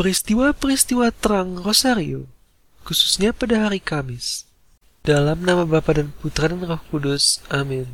Peristiwa-peristiwa terang Rosario, khususnya pada hari Kamis. Dalam nama Bapa dan Putra dan Roh Kudus, amin.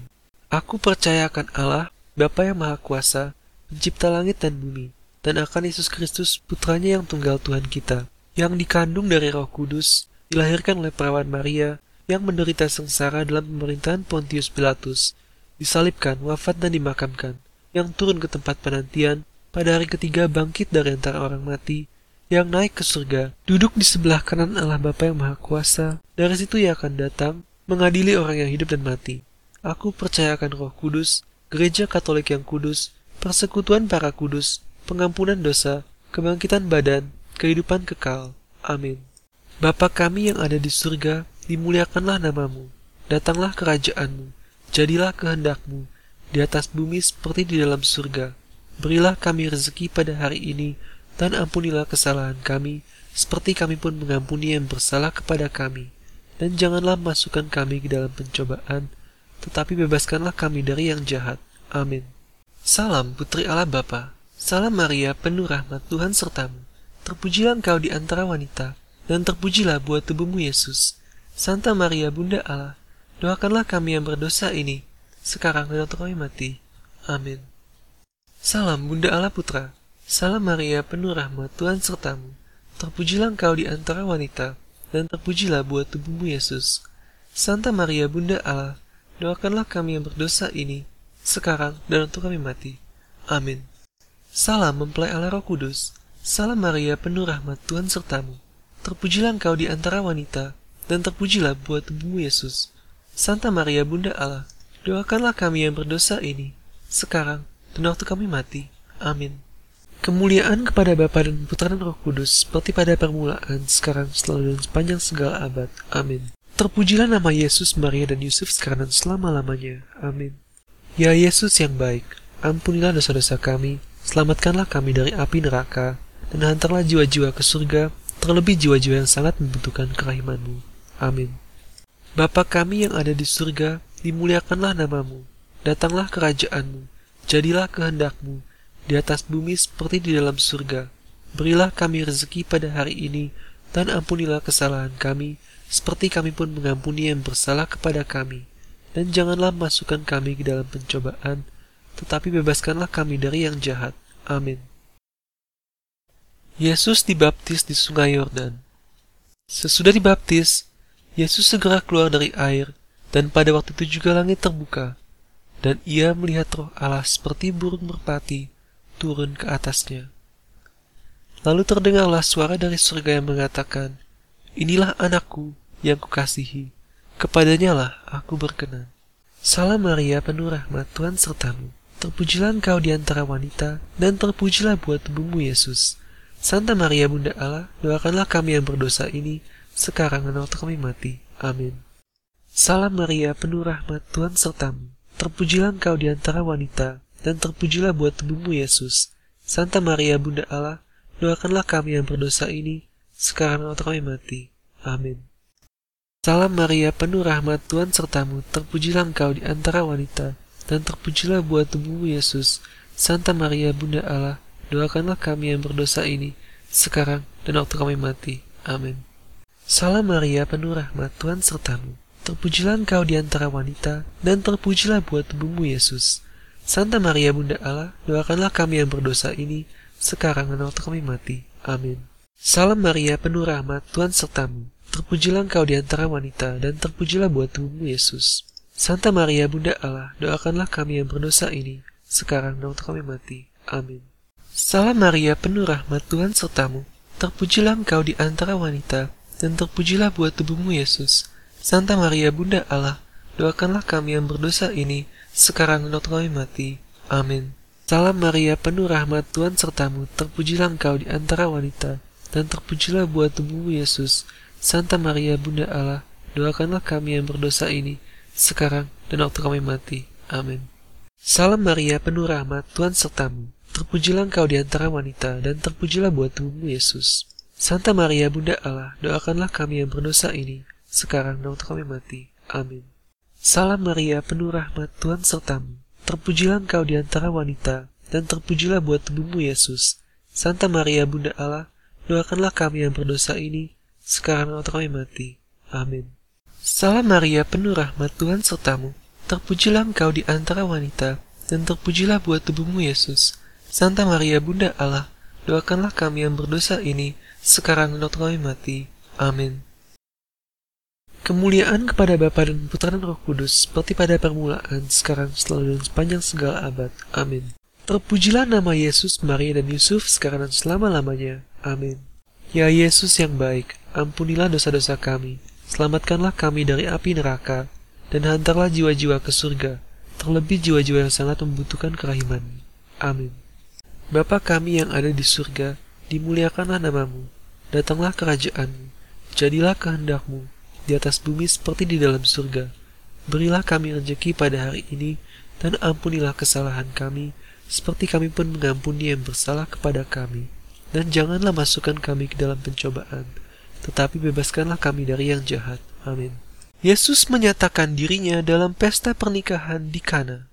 Aku percaya akan Allah, Bapa yang Maha Kuasa, pencipta langit dan bumi, dan akan Yesus Kristus, putranya yang tunggal Tuhan kita, yang dikandung dari Roh Kudus, dilahirkan oleh perawan Maria, yang menderita sengsara dalam pemerintahan Pontius Pilatus, disalibkan, wafat dan dimakamkan, yang turun ke tempat penantian, pada hari ketiga bangkit dari antara orang mati, yang naik ke surga, duduk di sebelah kanan Allah Bapa yang Maha Kuasa, dari situ ia akan datang, mengadili orang yang hidup dan mati. Aku percaya akan roh kudus, gereja katolik yang kudus, persekutuan para kudus, pengampunan dosa, kebangkitan badan, kehidupan kekal. Amin. Bapa kami yang ada di surga, dimuliakanlah namamu. Datanglah kerajaanmu, jadilah kehendakmu, di atas bumi seperti di dalam surga. Berilah kami rezeki pada hari ini, dan ampunilah kesalahan kami, seperti kami pun mengampuni yang bersalah kepada kami. Dan janganlah masukkan kami ke dalam pencobaan, tetapi bebaskanlah kami dari yang jahat. Amin. Salam Putri Allah Bapa. Salam Maria, penuh rahmat Tuhan sertamu. Terpujilah engkau di antara wanita, dan terpujilah buah tubuhmu Yesus. Santa Maria, Bunda Allah, doakanlah kami yang berdosa ini, sekarang dan waktu kami mati. Amin. Salam Bunda Allah Putra. Salam Maria, penuh rahmat Tuhan sertamu. Terpujilah engkau di antara wanita, dan terpujilah buah tubuhmu Yesus. Santa Maria, Bunda Allah, doakanlah kami yang berdosa ini, sekarang dan waktu kami mati. Amin. Salam mempelai Allah Roh Kudus. Salam Maria, penuh rahmat Tuhan sertamu. Terpujilah engkau di antara wanita, dan terpujilah buah tubuhmu Yesus. Santa Maria, Bunda Allah, doakanlah kami yang berdosa ini, sekarang dan waktu kami mati. Amin. Kemuliaan kepada Bapa dan Putra dan Roh Kudus, seperti pada permulaan, sekarang, selalu, dan sepanjang segala abad. Amin. Terpujilah nama Yesus, Maria, dan Yusuf sekarang dan selama-lamanya. Amin. Ya Yesus yang baik, ampunilah dosa-dosa kami, selamatkanlah kami dari api neraka, dan hantarlah jiwa-jiwa ke surga, terlebih jiwa-jiwa yang sangat membutuhkan kerahimanmu. Amin. Bapa kami yang ada di surga, dimuliakanlah namamu, datanglah kerajaanmu, jadilah kehendakmu, di atas bumi seperti di dalam surga. Berilah kami rezeki pada hari ini, dan ampunilah kesalahan kami, seperti kami pun mengampuni yang bersalah kepada kami. Dan janganlah masukkan kami ke dalam pencobaan, tetapi bebaskanlah kami dari yang jahat. Amin. Yesus dibaptis di sungai Yordan. Sesudah dibaptis, Yesus segera keluar dari air, dan pada waktu itu juga langit terbuka, dan ia melihat roh Allah seperti burung merpati turun ke atasnya. Lalu terdengarlah suara dari surga yang mengatakan, Inilah anakku yang kukasihi, kepadanya lah aku berkenan. Salam Maria penuh rahmat Tuhan sertamu, terpujilah engkau di antara wanita, dan terpujilah buat tubuhmu Yesus. Santa Maria Bunda Allah, doakanlah kami yang berdosa ini, sekarang dan waktu kami mati. Amin. Salam Maria, penuh rahmat Tuhan sertamu. Terpujilah engkau di antara wanita, dan terpujilah buat tubuhmu Yesus. Santa Maria Bunda Allah, doakanlah kami yang berdosa ini, sekarang waktu kami mati. Amin. Salam Maria, penuh rahmat Tuhan sertamu, terpujilah engkau di antara wanita, dan terpujilah buat tubuhmu Yesus. Santa Maria Bunda Allah, doakanlah kami yang berdosa ini, sekarang dan waktu kami mati. Amin. Salam Maria, penuh rahmat, Tuhan sertamu. Terpujilah engkau di antara wanita, dan terpujilah buat tubuhmu Yesus. Santa Maria Bunda Allah, doakanlah kami yang berdosa ini, sekarang dan waktu kami mati. Amin. Salam Maria, penuh rahmat, Tuhan sertamu. Terpujilah engkau di antara wanita, dan terpujilah buat tubuhmu Yesus. Santa Maria Bunda Allah, doakanlah kami yang berdosa ini, sekarang dan waktu kami mati. Amin. Salam Maria, penuh rahmat Tuhan sertamu. Terpujilah engkau di antara wanita, dan terpujilah buat tubuhmu Yesus. Santa Maria Bunda Allah, doakanlah kami yang berdosa ini, sekarang dan waktu kami mati. Amin. Salam Maria, penuh rahmat Tuhan sertamu. Terpujilah engkau di antara wanita, dan terpujilah buat tubuhmu Yesus. Santa Maria Bunda Allah, doakanlah kami yang berdosa ini, sekarang dan waktu kami mati. Amin. Salam Maria, penuh rahmat Tuhan sertamu. Terpujilah engkau di antara wanita, dan terpujilah buat tubuhmu Yesus. Santa Maria Bunda Allah, doakanlah kami yang berdosa ini, sekarang dan waktu kami mati. Amin. Salam Maria, penuh rahmat Tuhan sertamu. Terpujilah engkau di antara wanita, dan terpujilah buat tubuhmu Yesus. Santa Maria Bunda Allah, doakanlah kami yang berdosa ini, sekarang waktu kami mati. Amin. Salam Maria, penuh rahmat Tuhan sertamu. Terpujilah engkau di antara wanita, dan terpujilah buat tubuhmu Yesus. Santa Maria, Bunda Allah, doakanlah kami yang berdosa ini, sekarang dan kami mati. Amin. Kemuliaan kepada Bapa dan Putra dan Roh Kudus, seperti pada permulaan, sekarang, selalu, dan sepanjang segala abad. Amin. Terpujilah nama Yesus, Maria, dan Yusuf, sekarang dan selama-lamanya. Amin. Ya Yesus yang baik, ampunilah dosa-dosa kami, selamatkanlah kami dari api neraka, dan hantarlah jiwa-jiwa ke surga, terlebih jiwa-jiwa yang sangat membutuhkan kerahiman. Amin. Bapa kami yang ada di surga, dimuliakanlah namamu, datanglah kerajaanmu, jadilah kehendakmu, di atas bumi seperti di dalam surga. Berilah kami rezeki pada hari ini, dan ampunilah kesalahan kami, seperti kami pun mengampuni yang bersalah kepada kami dan janganlah masukkan kami ke dalam pencobaan, tetapi bebaskanlah kami dari yang jahat. Amin. Yesus menyatakan dirinya dalam pesta pernikahan di Kana.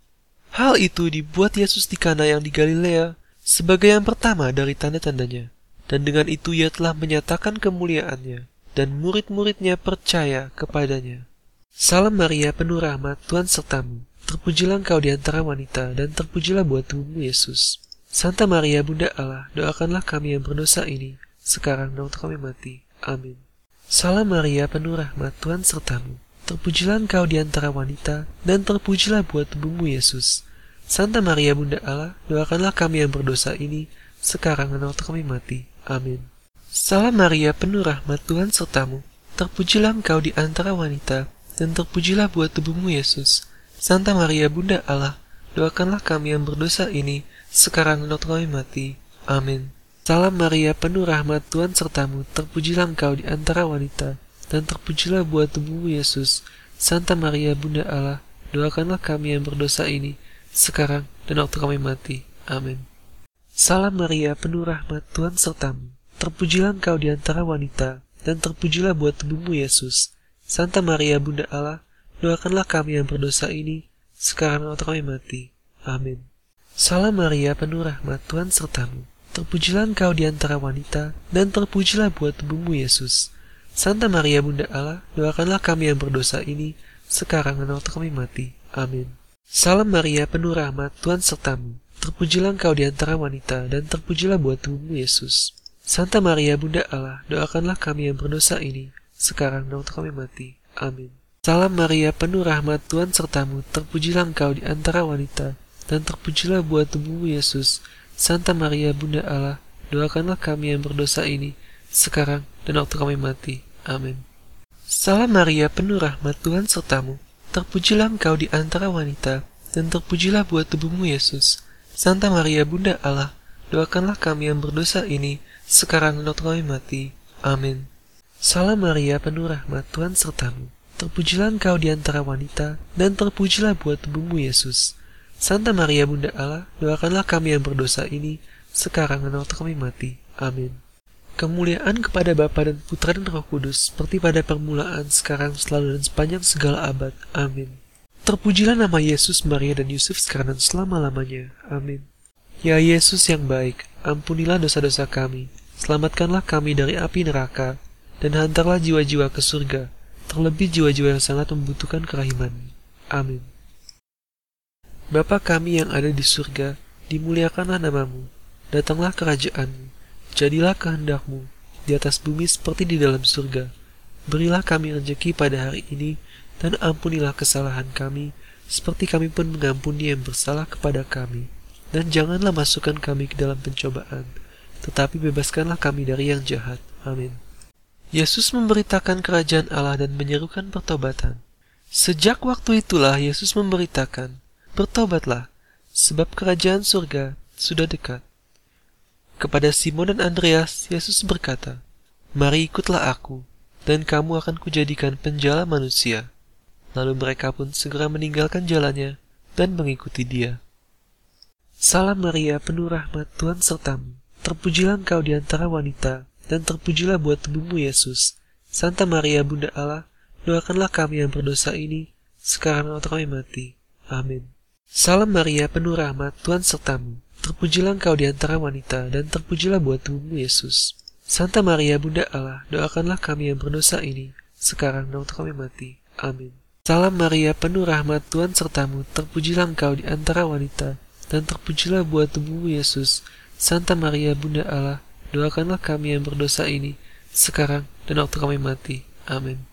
Hal itu dibuat Yesus di Kana yang di Galilea sebagai yang pertama dari tanda-tandanya. Dan dengan itu ia telah menyatakan kemuliaannya, dan murid-muridnya percaya kepadanya. Salam Maria, penuh rahmat, Tuhan sertamu. Terpujilah engkau di antara wanita, dan terpujilah buat tubuhmu Yesus. Santa Maria Bunda Allah, doakanlah kami yang berdosa ini, sekarang dan waktu kami mati. Amin. Salam Maria, penuh rahmat, Tuhan sertamu. Terpujilah engkau di antara wanita, dan terpujilah buat tubuhmu Yesus. Santa Maria Bunda Allah, doakanlah kami yang berdosa ini, sekarang dan waktu kami mati. Amin. Salam Maria, penuh rahmat, Tuhan sertamu. Terpujilah engkau di antara wanita, dan terpujilah buat tubuhmu Yesus. Santa Maria Bunda Allah, doakanlah kami yang berdosa ini, sekarang dan waktu kami mati. Amin. Salam Maria, penuh rahmat Tuhan sertamu, terpujilah engkau di antara wanita, dan terpujilah buah tubuhmu Yesus. Santa Maria, Bunda Allah, doakanlah kami yang berdosa ini, sekarang dan waktu kami mati. Amin. Salam Maria, penuh rahmat Tuhan sertamu, terpujilah engkau di antara wanita, dan terpujilah buah tubuhmu Yesus. Santa Maria, Bunda Allah, doakanlah kami yang berdosa ini, sekarang waktu kami mati. Amin. Salam Maria, penuh rahmat, Tuhan sertamu. Terpujilah engkau di antara wanita, dan terpujilah buat tubuhmu Yesus. Santa Maria Bunda Allah, doakanlah kami yang berdosa ini, sekarang dan waktu kami mati. Amin. Salam Maria, penuh rahmat, Tuhan sertamu. Terpujilah engkau di antara wanita, dan terpujilah buat tubuhmu Yesus. Santa Maria Bunda Allah, doakanlah kami yang berdosa ini, sekarang dan waktu kami mati. Amin. Salam Maria, penuh rahmat, Tuhan sertamu. Terpujilah engkau di antara wanita, dan terpujilah buat tubuhmu Yesus. Santa Maria Bunda Allah, doakanlah kami yang berdosa ini, sekarang dan waktu kami mati. Amin. Salam Maria, penuh rahmat Tuhan sertamu. Terpujilah engkau di antara wanita, dan terpujilah buat tubuhmu Yesus. Santa Maria Bunda Allah, doakanlah kami yang berdosa ini, sekarang dan kami mati. Amin. Salam Maria, penuh rahmat Tuhan sertamu. Terpujilah engkau di antara wanita, dan terpujilah buat tubuhmu Yesus. Santa Maria Bunda Allah, doakanlah kami yang berdosa ini, sekarang dan waktu kami mati. Amin. Kemuliaan kepada Bapa dan Putra dan Roh Kudus, seperti pada permulaan, sekarang, selalu, dan sepanjang segala abad. Amin. Terpujilah nama Yesus, Maria, dan Yusuf sekarang dan selama-lamanya. Amin. Ya Yesus yang baik, ampunilah dosa-dosa kami, selamatkanlah kami dari api neraka, dan hantarlah jiwa-jiwa ke surga, terlebih jiwa-jiwa yang sangat membutuhkan kerahiman. Amin. Bapa kami yang ada di surga, dimuliakanlah namamu, datanglah kerajaanmu, jadilah kehendakmu, di atas bumi seperti di dalam surga. Berilah kami rezeki pada hari ini, dan ampunilah kesalahan kami, seperti kami pun mengampuni yang bersalah kepada kami. Dan janganlah masukkan kami ke dalam pencobaan, tetapi bebaskanlah kami dari yang jahat. Amin. Yesus memberitakan kerajaan Allah dan menyerukan pertobatan. Sejak waktu itulah Yesus memberitakan, Bertobatlah, sebab kerajaan surga sudah dekat. Kepada Simon dan Andreas, Yesus berkata, Mari ikutlah aku, dan kamu akan kujadikan penjala manusia. Lalu mereka pun segera meninggalkan jalannya dan mengikuti dia. Salam Maria, penuh rahmat Tuhan sertamu. Terpujilah engkau di antara wanita, dan terpujilah buat tubuhmu Yesus. Santa Maria, Bunda Allah, doakanlah kami yang berdosa ini, sekarang atau kami mati. Amin. Salam Maria, penuh rahmat, Tuhan sertamu. Terpujilah engkau di antara wanita, dan terpujilah buat tubuhmu Yesus. Santa Maria Bunda Allah, doakanlah kami yang berdosa ini, sekarang dan kami mati. Amin. Salam Maria, penuh rahmat Tuhan sertamu, terpujilah engkau di antara wanita, dan terpujilah buah tubuhmu Yesus. Santa Maria Bunda Allah, doakanlah kami yang berdosa ini, sekarang dan waktu kami mati. Amin.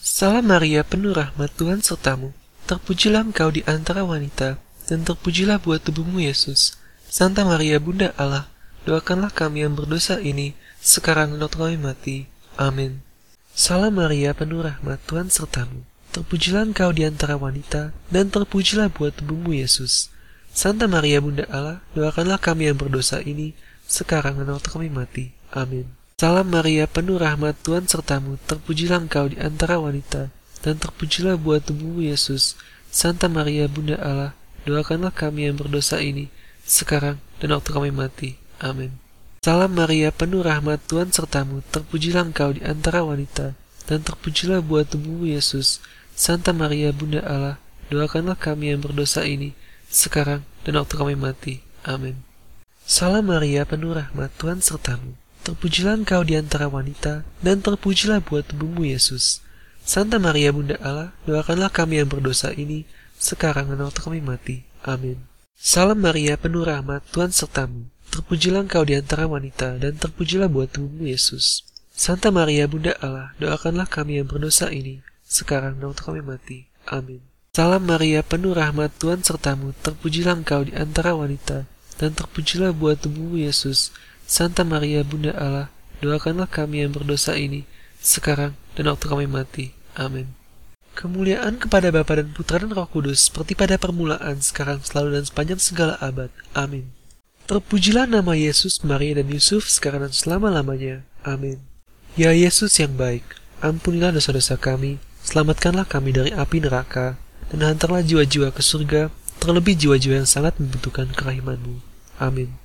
Salam Maria, penuh rahmat Tuhan sertamu, terpujilah engkau di antara wanita, dan terpujilah buah tubuhmu Yesus. Santa Maria Bunda Allah, doakanlah kami yang berdosa ini, sekarang dan waktu kami mati. Amin. Salam Maria, penuh rahmat Tuhan sertamu, terpujilah engkau di antara wanita, dan terpujilah buah tubuhmu Yesus. Santa Maria Bunda Allah, doakanlah kami yang berdosa ini, sekarang dan waktu kami mati. Amin. Salam Maria, penuh rahmat Tuhan sertamu, terpujilah engkau di antara wanita, dan terpujilah buah tubuhmu Yesus. Santa Maria Bunda Allah, doakanlah kami yang berdosa ini, sekarang dan waktu kami mati. Amin. Salam Maria, penuh rahmat Tuhan sertamu, terpujilah engkau di antara wanita, dan terpujilah buah tubuhmu Yesus. Santa Maria Bunda Allah, doakanlah kami yang berdosa ini, sekarang dan waktu kami mati. Amin. Salam Maria, penuh rahmat Tuhan sertamu, terpujilah engkau di antara wanita, dan terpujilah buah tubuhmu Yesus. Santa Maria Bunda Allah, doakanlah kami yang berdosa ini, sekarang dan waktu kami mati. Amin. Salam Maria, penuh rahmat Tuhan sertamu, Terpujilah engkau di antara wanita, dan terpujilah buat tubuhmu Yesus. Santa Maria Bunda Allah, doakanlah kami yang berdosa ini, sekarang dan waktu kami mati. Amin. Salam Maria, penuh rahmat Tuhan sertamu, terpujilah engkau di antara wanita, dan terpujilah buat tubuhmu Yesus. Santa Maria Bunda Allah, doakanlah kami yang berdosa ini, sekarang dan waktu kami mati. Amin. Kemuliaan kepada Bapa dan Putra dan Roh Kudus, seperti pada permulaan, sekarang, selalu, dan sepanjang segala abad. Amin. Terpujilah nama Yesus, Maria, dan Yusuf sekarang dan selama-lamanya. Amin. Ya Yesus yang baik, ampunilah dosa-dosa kami, selamatkanlah kami dari api neraka, dan hantarlah jiwa-jiwa ke surga, terlebih jiwa-jiwa yang sangat membutuhkan kerahimanmu. Amin.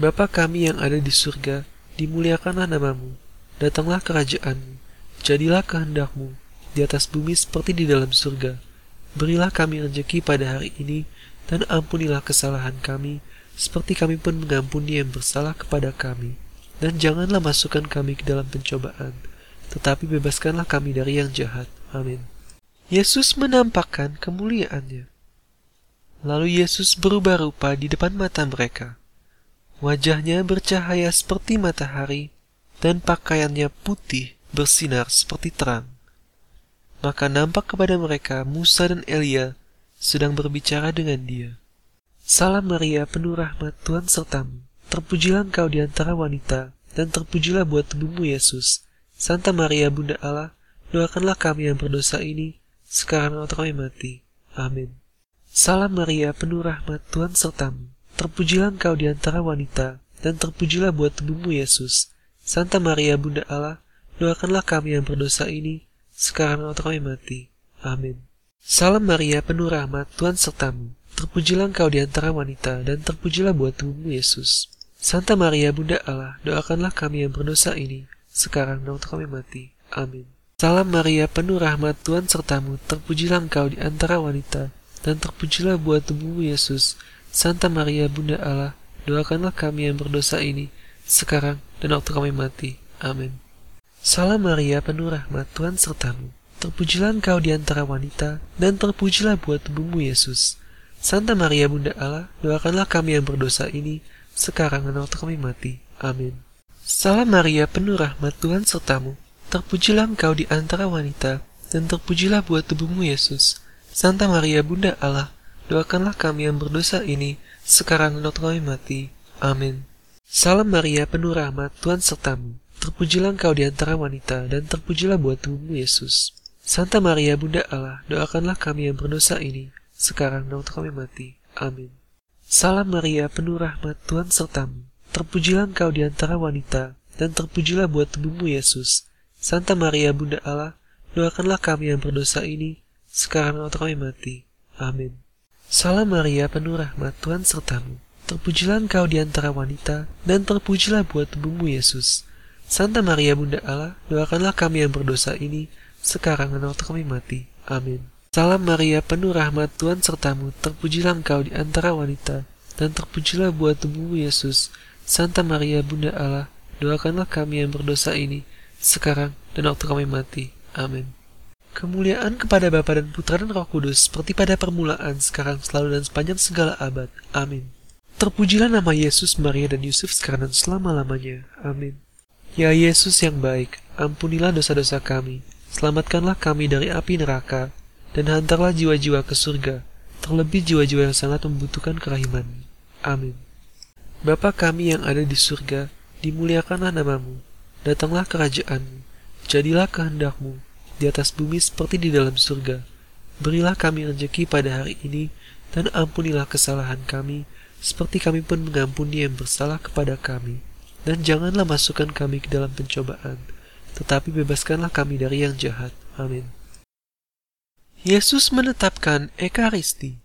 Bapa kami yang ada di surga, dimuliakanlah namamu, datanglah kerajaanmu, jadilah kehendakmu, di atas bumi seperti di dalam surga. Berilah kami rezeki pada hari ini, dan ampunilah kesalahan kami, seperti kami pun mengampuni yang bersalah kepada kami. Dan janganlah masukkan kami ke dalam pencobaan, tetapi bebaskanlah kami dari yang jahat. Amin. Yesus menampakkan kemuliaannya. Lalu Yesus berubah rupa di depan mata mereka. Wajahnya bercahaya seperti matahari, dan pakaiannya putih bersinar seperti terang. Maka nampak kepada mereka Musa dan Elia sedang berbicara dengan dia. Salam Maria, penuh rahmat Tuhan sertamu. Terpujilah engkau di antara wanita, dan terpujilah buat tubuhmu Yesus. Santa Maria, Bunda Allah, doakanlah kami yang berdosa ini, sekarang atau kami mati. Amin. Salam Maria, penuh rahmat Tuhan sertamu. Terpujilah engkau di antara wanita, dan terpujilah buat tubuhmu Yesus. Santa Maria, Bunda Allah, doakanlah kami yang berdosa ini, sekarang atau kami mati. Amin. Salam Maria, penuh rahmat, Tuhan sertamu. Terpujilah engkau di antara wanita, dan terpujilah buat tubuhmu Yesus. Santa Maria, Bunda Allah, doakanlah kami yang berdosa ini, sekarang dan waktu kami mati. Amin. Salam Maria, penuh rahmat, Tuhan sertamu. Terpujilah engkau di antara wanita, dan terpujilah buat tubuhmu Yesus. Santa Maria, Bunda Allah, doakanlah kami yang berdosa ini, sekarang dan waktu kami mati. Amin. Salam Maria, penuh rahmat, Tuhan sertamu. Terpujilah engkau di antara wanita, dan terpujilah buat tubuhmu Yesus. Santa Maria Bunda Allah, doakanlah kami yang berdosa ini, sekarang dan waktu kami mati. Amin. Salam Maria, penuh rahmat Tuhan sertamu. Terpujilah engkau di antara wanita, dan terpujilah buat tubuhmu Yesus. Santa Maria Bunda Allah, doakanlah kami yang berdosa ini, sekarang dan kami mati. Amin. Salam Maria, penuh rahmat Tuhan sertamu. Terpujilah engkau di antara wanita, dan terpujilah buat tubuhmu Yesus. Santa Maria Bunda Allah, doakanlah kami yang berdosa ini, sekarang dan kami mati. Amin. Salam Maria, penuh rahmat Tuhan sertamu. Terpujilah engkau di antara wanita, dan terpujilah buat tubuhmu Yesus. Santa Maria Bunda Allah, doakanlah kami yang berdosa ini, sekarang dan waktu kami mati. Amin. Salam Maria, penuh rahmat Tuhan sertamu. Terpujilah engkau di antara wanita, dan terpujilah buat tubuhmu Yesus. Santa Maria Bunda Allah, doakanlah kami yang berdosa ini, sekarang dan waktu kami mati. Amin. Salam Maria, penuh rahmat Tuhan sertamu, terpujilah engkau di antara wanita, dan terpujilah buah tubuhmu Yesus. Santa Maria, Bunda Allah, doakanlah kami yang berdosa ini, sekarang dan waktu kami mati. Amin. Kemuliaan kepada Bapa dan Putra dan Roh Kudus, seperti pada permulaan, sekarang, selalu, dan sepanjang segala abad. Amin. Terpujilah nama Yesus, Maria, dan Yusuf sekarang dan selama-lamanya. Amin. Ya Yesus yang baik, ampunilah dosa-dosa kami, selamatkanlah kami dari api neraka, dan hantarlah jiwa-jiwa ke surga, terlebih jiwa-jiwa yang sangat membutuhkan kerahiman. Amin. Bapa kami yang ada di surga, dimuliakanlah namamu, datanglah kerajaanmu, jadilah kehendakmu, di atas bumi seperti di dalam surga. Berilah kami rezeki pada hari ini, dan ampunilah kesalahan kami, seperti kami pun mengampuni yang bersalah kepada kami. Dan janganlah masukkan kami ke dalam pencobaan, tetapi bebaskanlah kami dari yang jahat. Amin. Yesus menetapkan Ekaristi.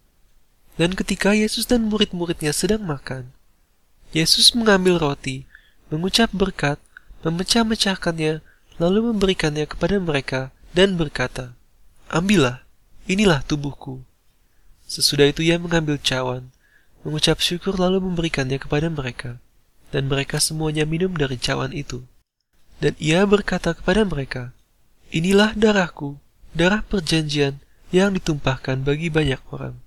Dan ketika Yesus dan murid-muridnya sedang makan, Yesus mengambil roti, mengucap berkat, memecah-mecahkannya, lalu memberikannya kepada mereka, dan berkata, Ambillah, inilah tubuhku. Sesudah itu ia mengambil cawan, mengucap syukur lalu memberikannya kepada mereka, dan mereka semuanya minum dari cawan itu. Dan ia berkata kepada mereka, Inilah darahku, darah perjanjian yang ditumpahkan bagi banyak orang.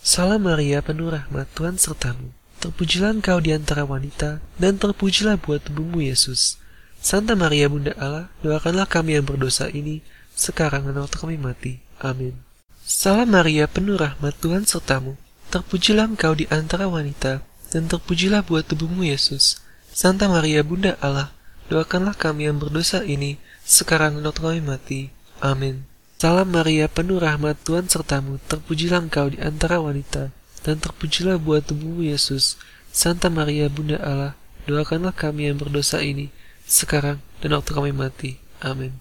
Salam Maria, penuh rahmat, Tuhan sertamu. Terpujilah engkau di antara wanita, dan terpujilah buat tubuhmu Yesus. Santa Maria Bunda Allah, doakanlah kami yang berdosa ini, sekarang dan waktu kami mati. Amin. Salam Maria, penuh rahmat Tuhan sertamu. Terpujilah engkau di antara wanita, dan terpujilah buat tubuhmu Yesus. Santa Maria Bunda Allah, doakanlah kami yang berdosa ini, sekarang dan waktu kami mati. Amin. Salam Maria, penuh rahmat Tuhan sertamu. Terpujilah engkau di antara wanita, dan terpujilah buat tubuhmu Yesus. Santa Maria Bunda Allah, doakanlah kami yang berdosa ini, sekarang dan waktu kami mati. Amin.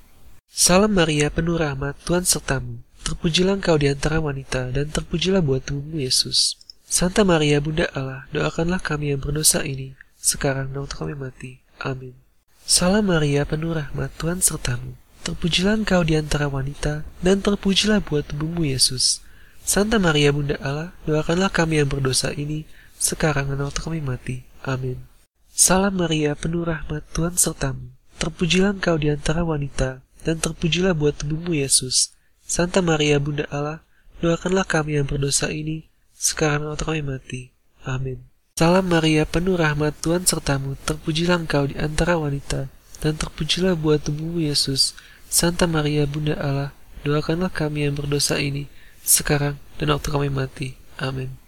Salam Maria, penuh rahmat, Tuhan sertamu. Terpujilah engkau di antara wanita, dan terpujilah buat tubuhmu Yesus. Santa Maria, Bunda Allah, doakanlah kami yang berdosa ini, sekarang dan waktu kami mati. Amin. Salam Maria, penuh rahmat, Tuhan sertamu. Terpujilah engkau di antara wanita, dan terpujilah buat tubuhmu Yesus. Santa Maria, Bunda Allah, doakanlah kami yang berdosa ini, sekarang dan waktu kami mati. Amin. Salam Maria, penuh rahmat, Tuhan sertamu. Terpujilah engkau di antara wanita, dan terpujilah buat tubuhmu Yesus. Santa Maria, Bunda Allah, doakanlah kami yang berdosa ini, sekarang waktu kami mati. Amin. Salam Maria, penuh rahmat, Tuhan sertamu. Terpujilah engkau di antara wanita, dan terpujilah buat tubuhmu Yesus. Santa Maria, Bunda Allah, doakanlah kami yang berdosa ini, sekarang dan waktu kami mati. Amin.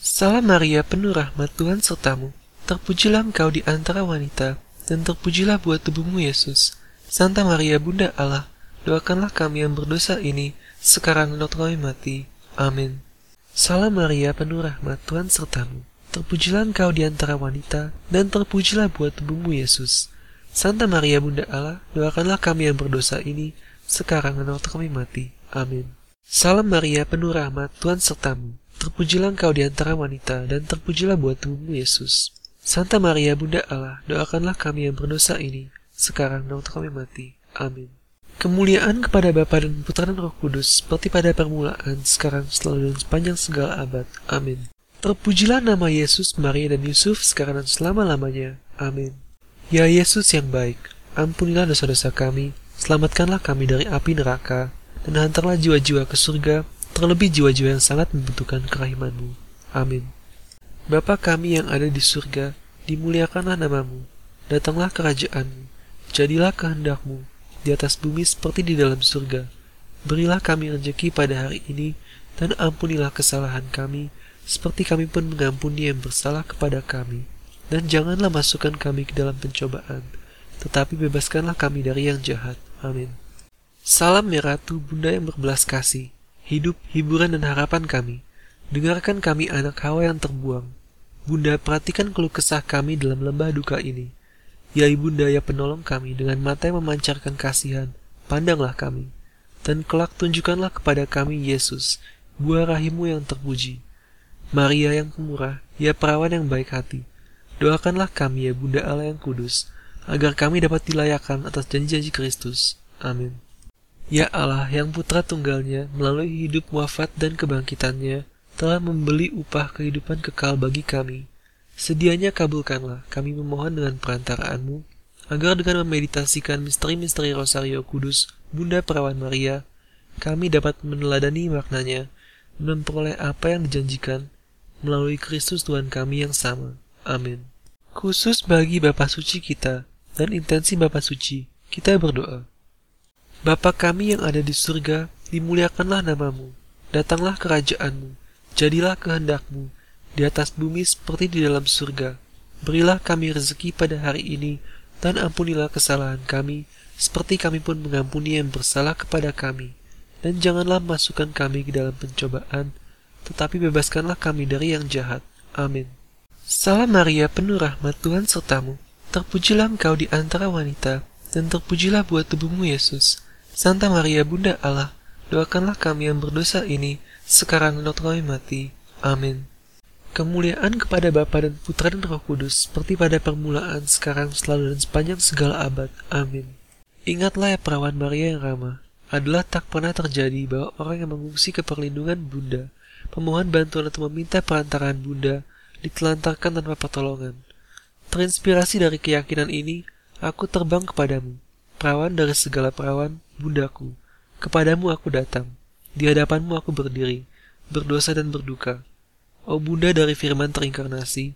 Salam Maria, penuh rahmat, Tuhan sertamu. Terpujilah engkau di antara wanita, dan terpujilah buat tubuhmu Yesus. Santa Maria Bunda Allah, doakanlah kami yang berdosa ini, sekarang dan waktu kami mati. Amin. Salam Maria, penuh rahmat, Tuhan sertamu. Terpujilah engkau di antara wanita, dan terpujilah buat tubuhmu Yesus. Santa Maria Bunda Allah, doakanlah kami yang berdosa ini, sekarang dan waktu kami mati. Amin. Salam Maria, penuh rahmat, Tuhan sertamu. Terpujilah engkau di antara wanita, dan terpujilah buat tubuhmu Yesus. Santa Maria Bunda Allah, doakanlah kami yang berdosa ini, sekarang dan waktu kami mati. Amin. Kemuliaan kepada Bapa dan Putra dan Roh Kudus, seperti pada permulaan, sekarang, selalu, dan sepanjang segala abad. Amin. Terpujilah nama Yesus, Maria, dan Yusuf, sekarang dan selama-lamanya. Amin. Ya Yesus yang baik, ampunilah dosa-dosa kami, selamatkanlah kami dari api neraka, dan hantarlah jiwa-jiwa ke surga, terlebih jiwa-jiwa yang sangat membutuhkan kerahimanmu. Amin. Bapa kami yang ada di surga, dimuliakanlah namamu, datanglah kerajaanmu, jadilah kehendakmu, di atas bumi seperti di dalam surga. Berilah kami rezeki pada hari ini, dan ampunilah kesalahan kami, seperti kami pun mengampuni yang bersalah kepada kami. Dan janganlah masukkan kami ke dalam pencobaan, tetapi bebaskanlah kami dari yang jahat. Amin. Salam ya Ratu, Bunda yang berbelas kasih, hidup, hiburan, dan harapan kami. Dengarkan kami anak Hawa yang terbuang, Bunda, perhatikan keluh kesah kami dalam lembah duka ini. Ya Ibunda, ya penolong kami, dengan mata yang memancarkan kasihan, pandanglah kami. Dan kelak tunjukkanlah kepada kami Yesus, buah rahimu yang terpuji. Maria yang pemurah, ya perawan yang baik hati. Doakanlah kami ya Bunda Allah yang kudus, agar kami dapat dilayakan atas janji-janji Kristus. Amin. Ya Allah yang putra tunggalnya melalui hidup wafat dan kebangkitannya telah membeli upah kehidupan kekal bagi kami. Sedianya kabulkanlah kami memohon dengan perantaraanmu, agar dengan memeditasikan misteri-misteri Rosario Kudus, Bunda Perawan Maria, kami dapat meneladani maknanya memperoleh apa yang dijanjikan melalui Kristus Tuhan kami yang sama. Amin. Khusus bagi Bapa Suci kita dan intensi Bapa Suci, kita berdoa. Bapa kami yang ada di surga, dimuliakanlah namamu, datanglah kerajaanmu, jadilah kehendakmu, di atas bumi seperti di dalam surga. Berilah kami rezeki pada hari ini, dan ampunilah kesalahan kami, seperti kami pun mengampuni yang bersalah kepada kami dan janganlah masukkan kami ke dalam pencobaan, tetapi bebaskanlah kami dari yang jahat. Amin. Salam Maria, penuh rahmat Tuhan sertamu. Terpujilah engkau di antara wanita, dan terpujilah buah tubuhmu Yesus. Santa Maria, Bunda Allah, doakanlah kami yang berdosa ini, sekarang dan kami mati. Amin. Kemuliaan kepada Bapa dan Putra dan Roh Kudus, seperti pada permulaan, sekarang, selalu, dan sepanjang segala abad. Amin. Ingatlah ya perawan Maria yang ramah, adalah tak pernah terjadi bahwa orang yang mengungsi ke perlindungan Bunda, pemohon bantuan atau meminta perantaraan Bunda, ditelantarkan tanpa pertolongan. Terinspirasi dari keyakinan ini, aku terbang kepadamu, perawan dari segala perawan, Bundaku. Kepadamu aku datang, di hadapanmu aku berdiri, berdosa dan berduka. Oh Bunda dari firman terinkarnasi,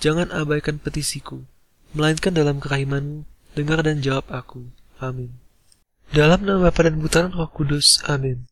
jangan abaikan petisiku, melainkan dalam kerahimanmu, dengar dan jawab aku. Amin. Dalam nama Bapa dan Putra Roh Kudus. Amin.